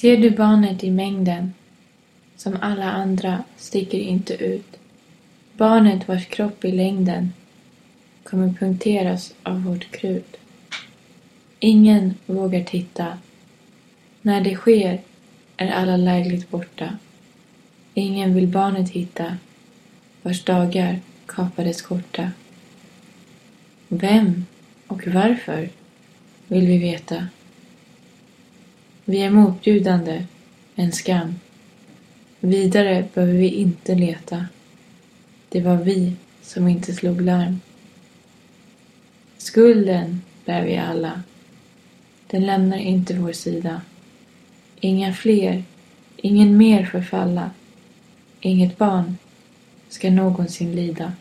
Ser du barnet i mängden, som alla andra, sticker inte ut. Barnet vars kropp i längden kommer punkteras av vårt krut. Ingen vågar titta. När det sker är alla lägligt borta. Ingen vill barnet hitta, vars dagar kapades korta. Vem och varför vill vi veta. Vi är motbjudande, en skam. Vidare behöver vi inte leta. Det var vi som inte slog larm. Skulden bär vi alla. Den lämnar inte vår sida. Inga fler, ingen mer förfalla. Inget barn ska någonsin lida.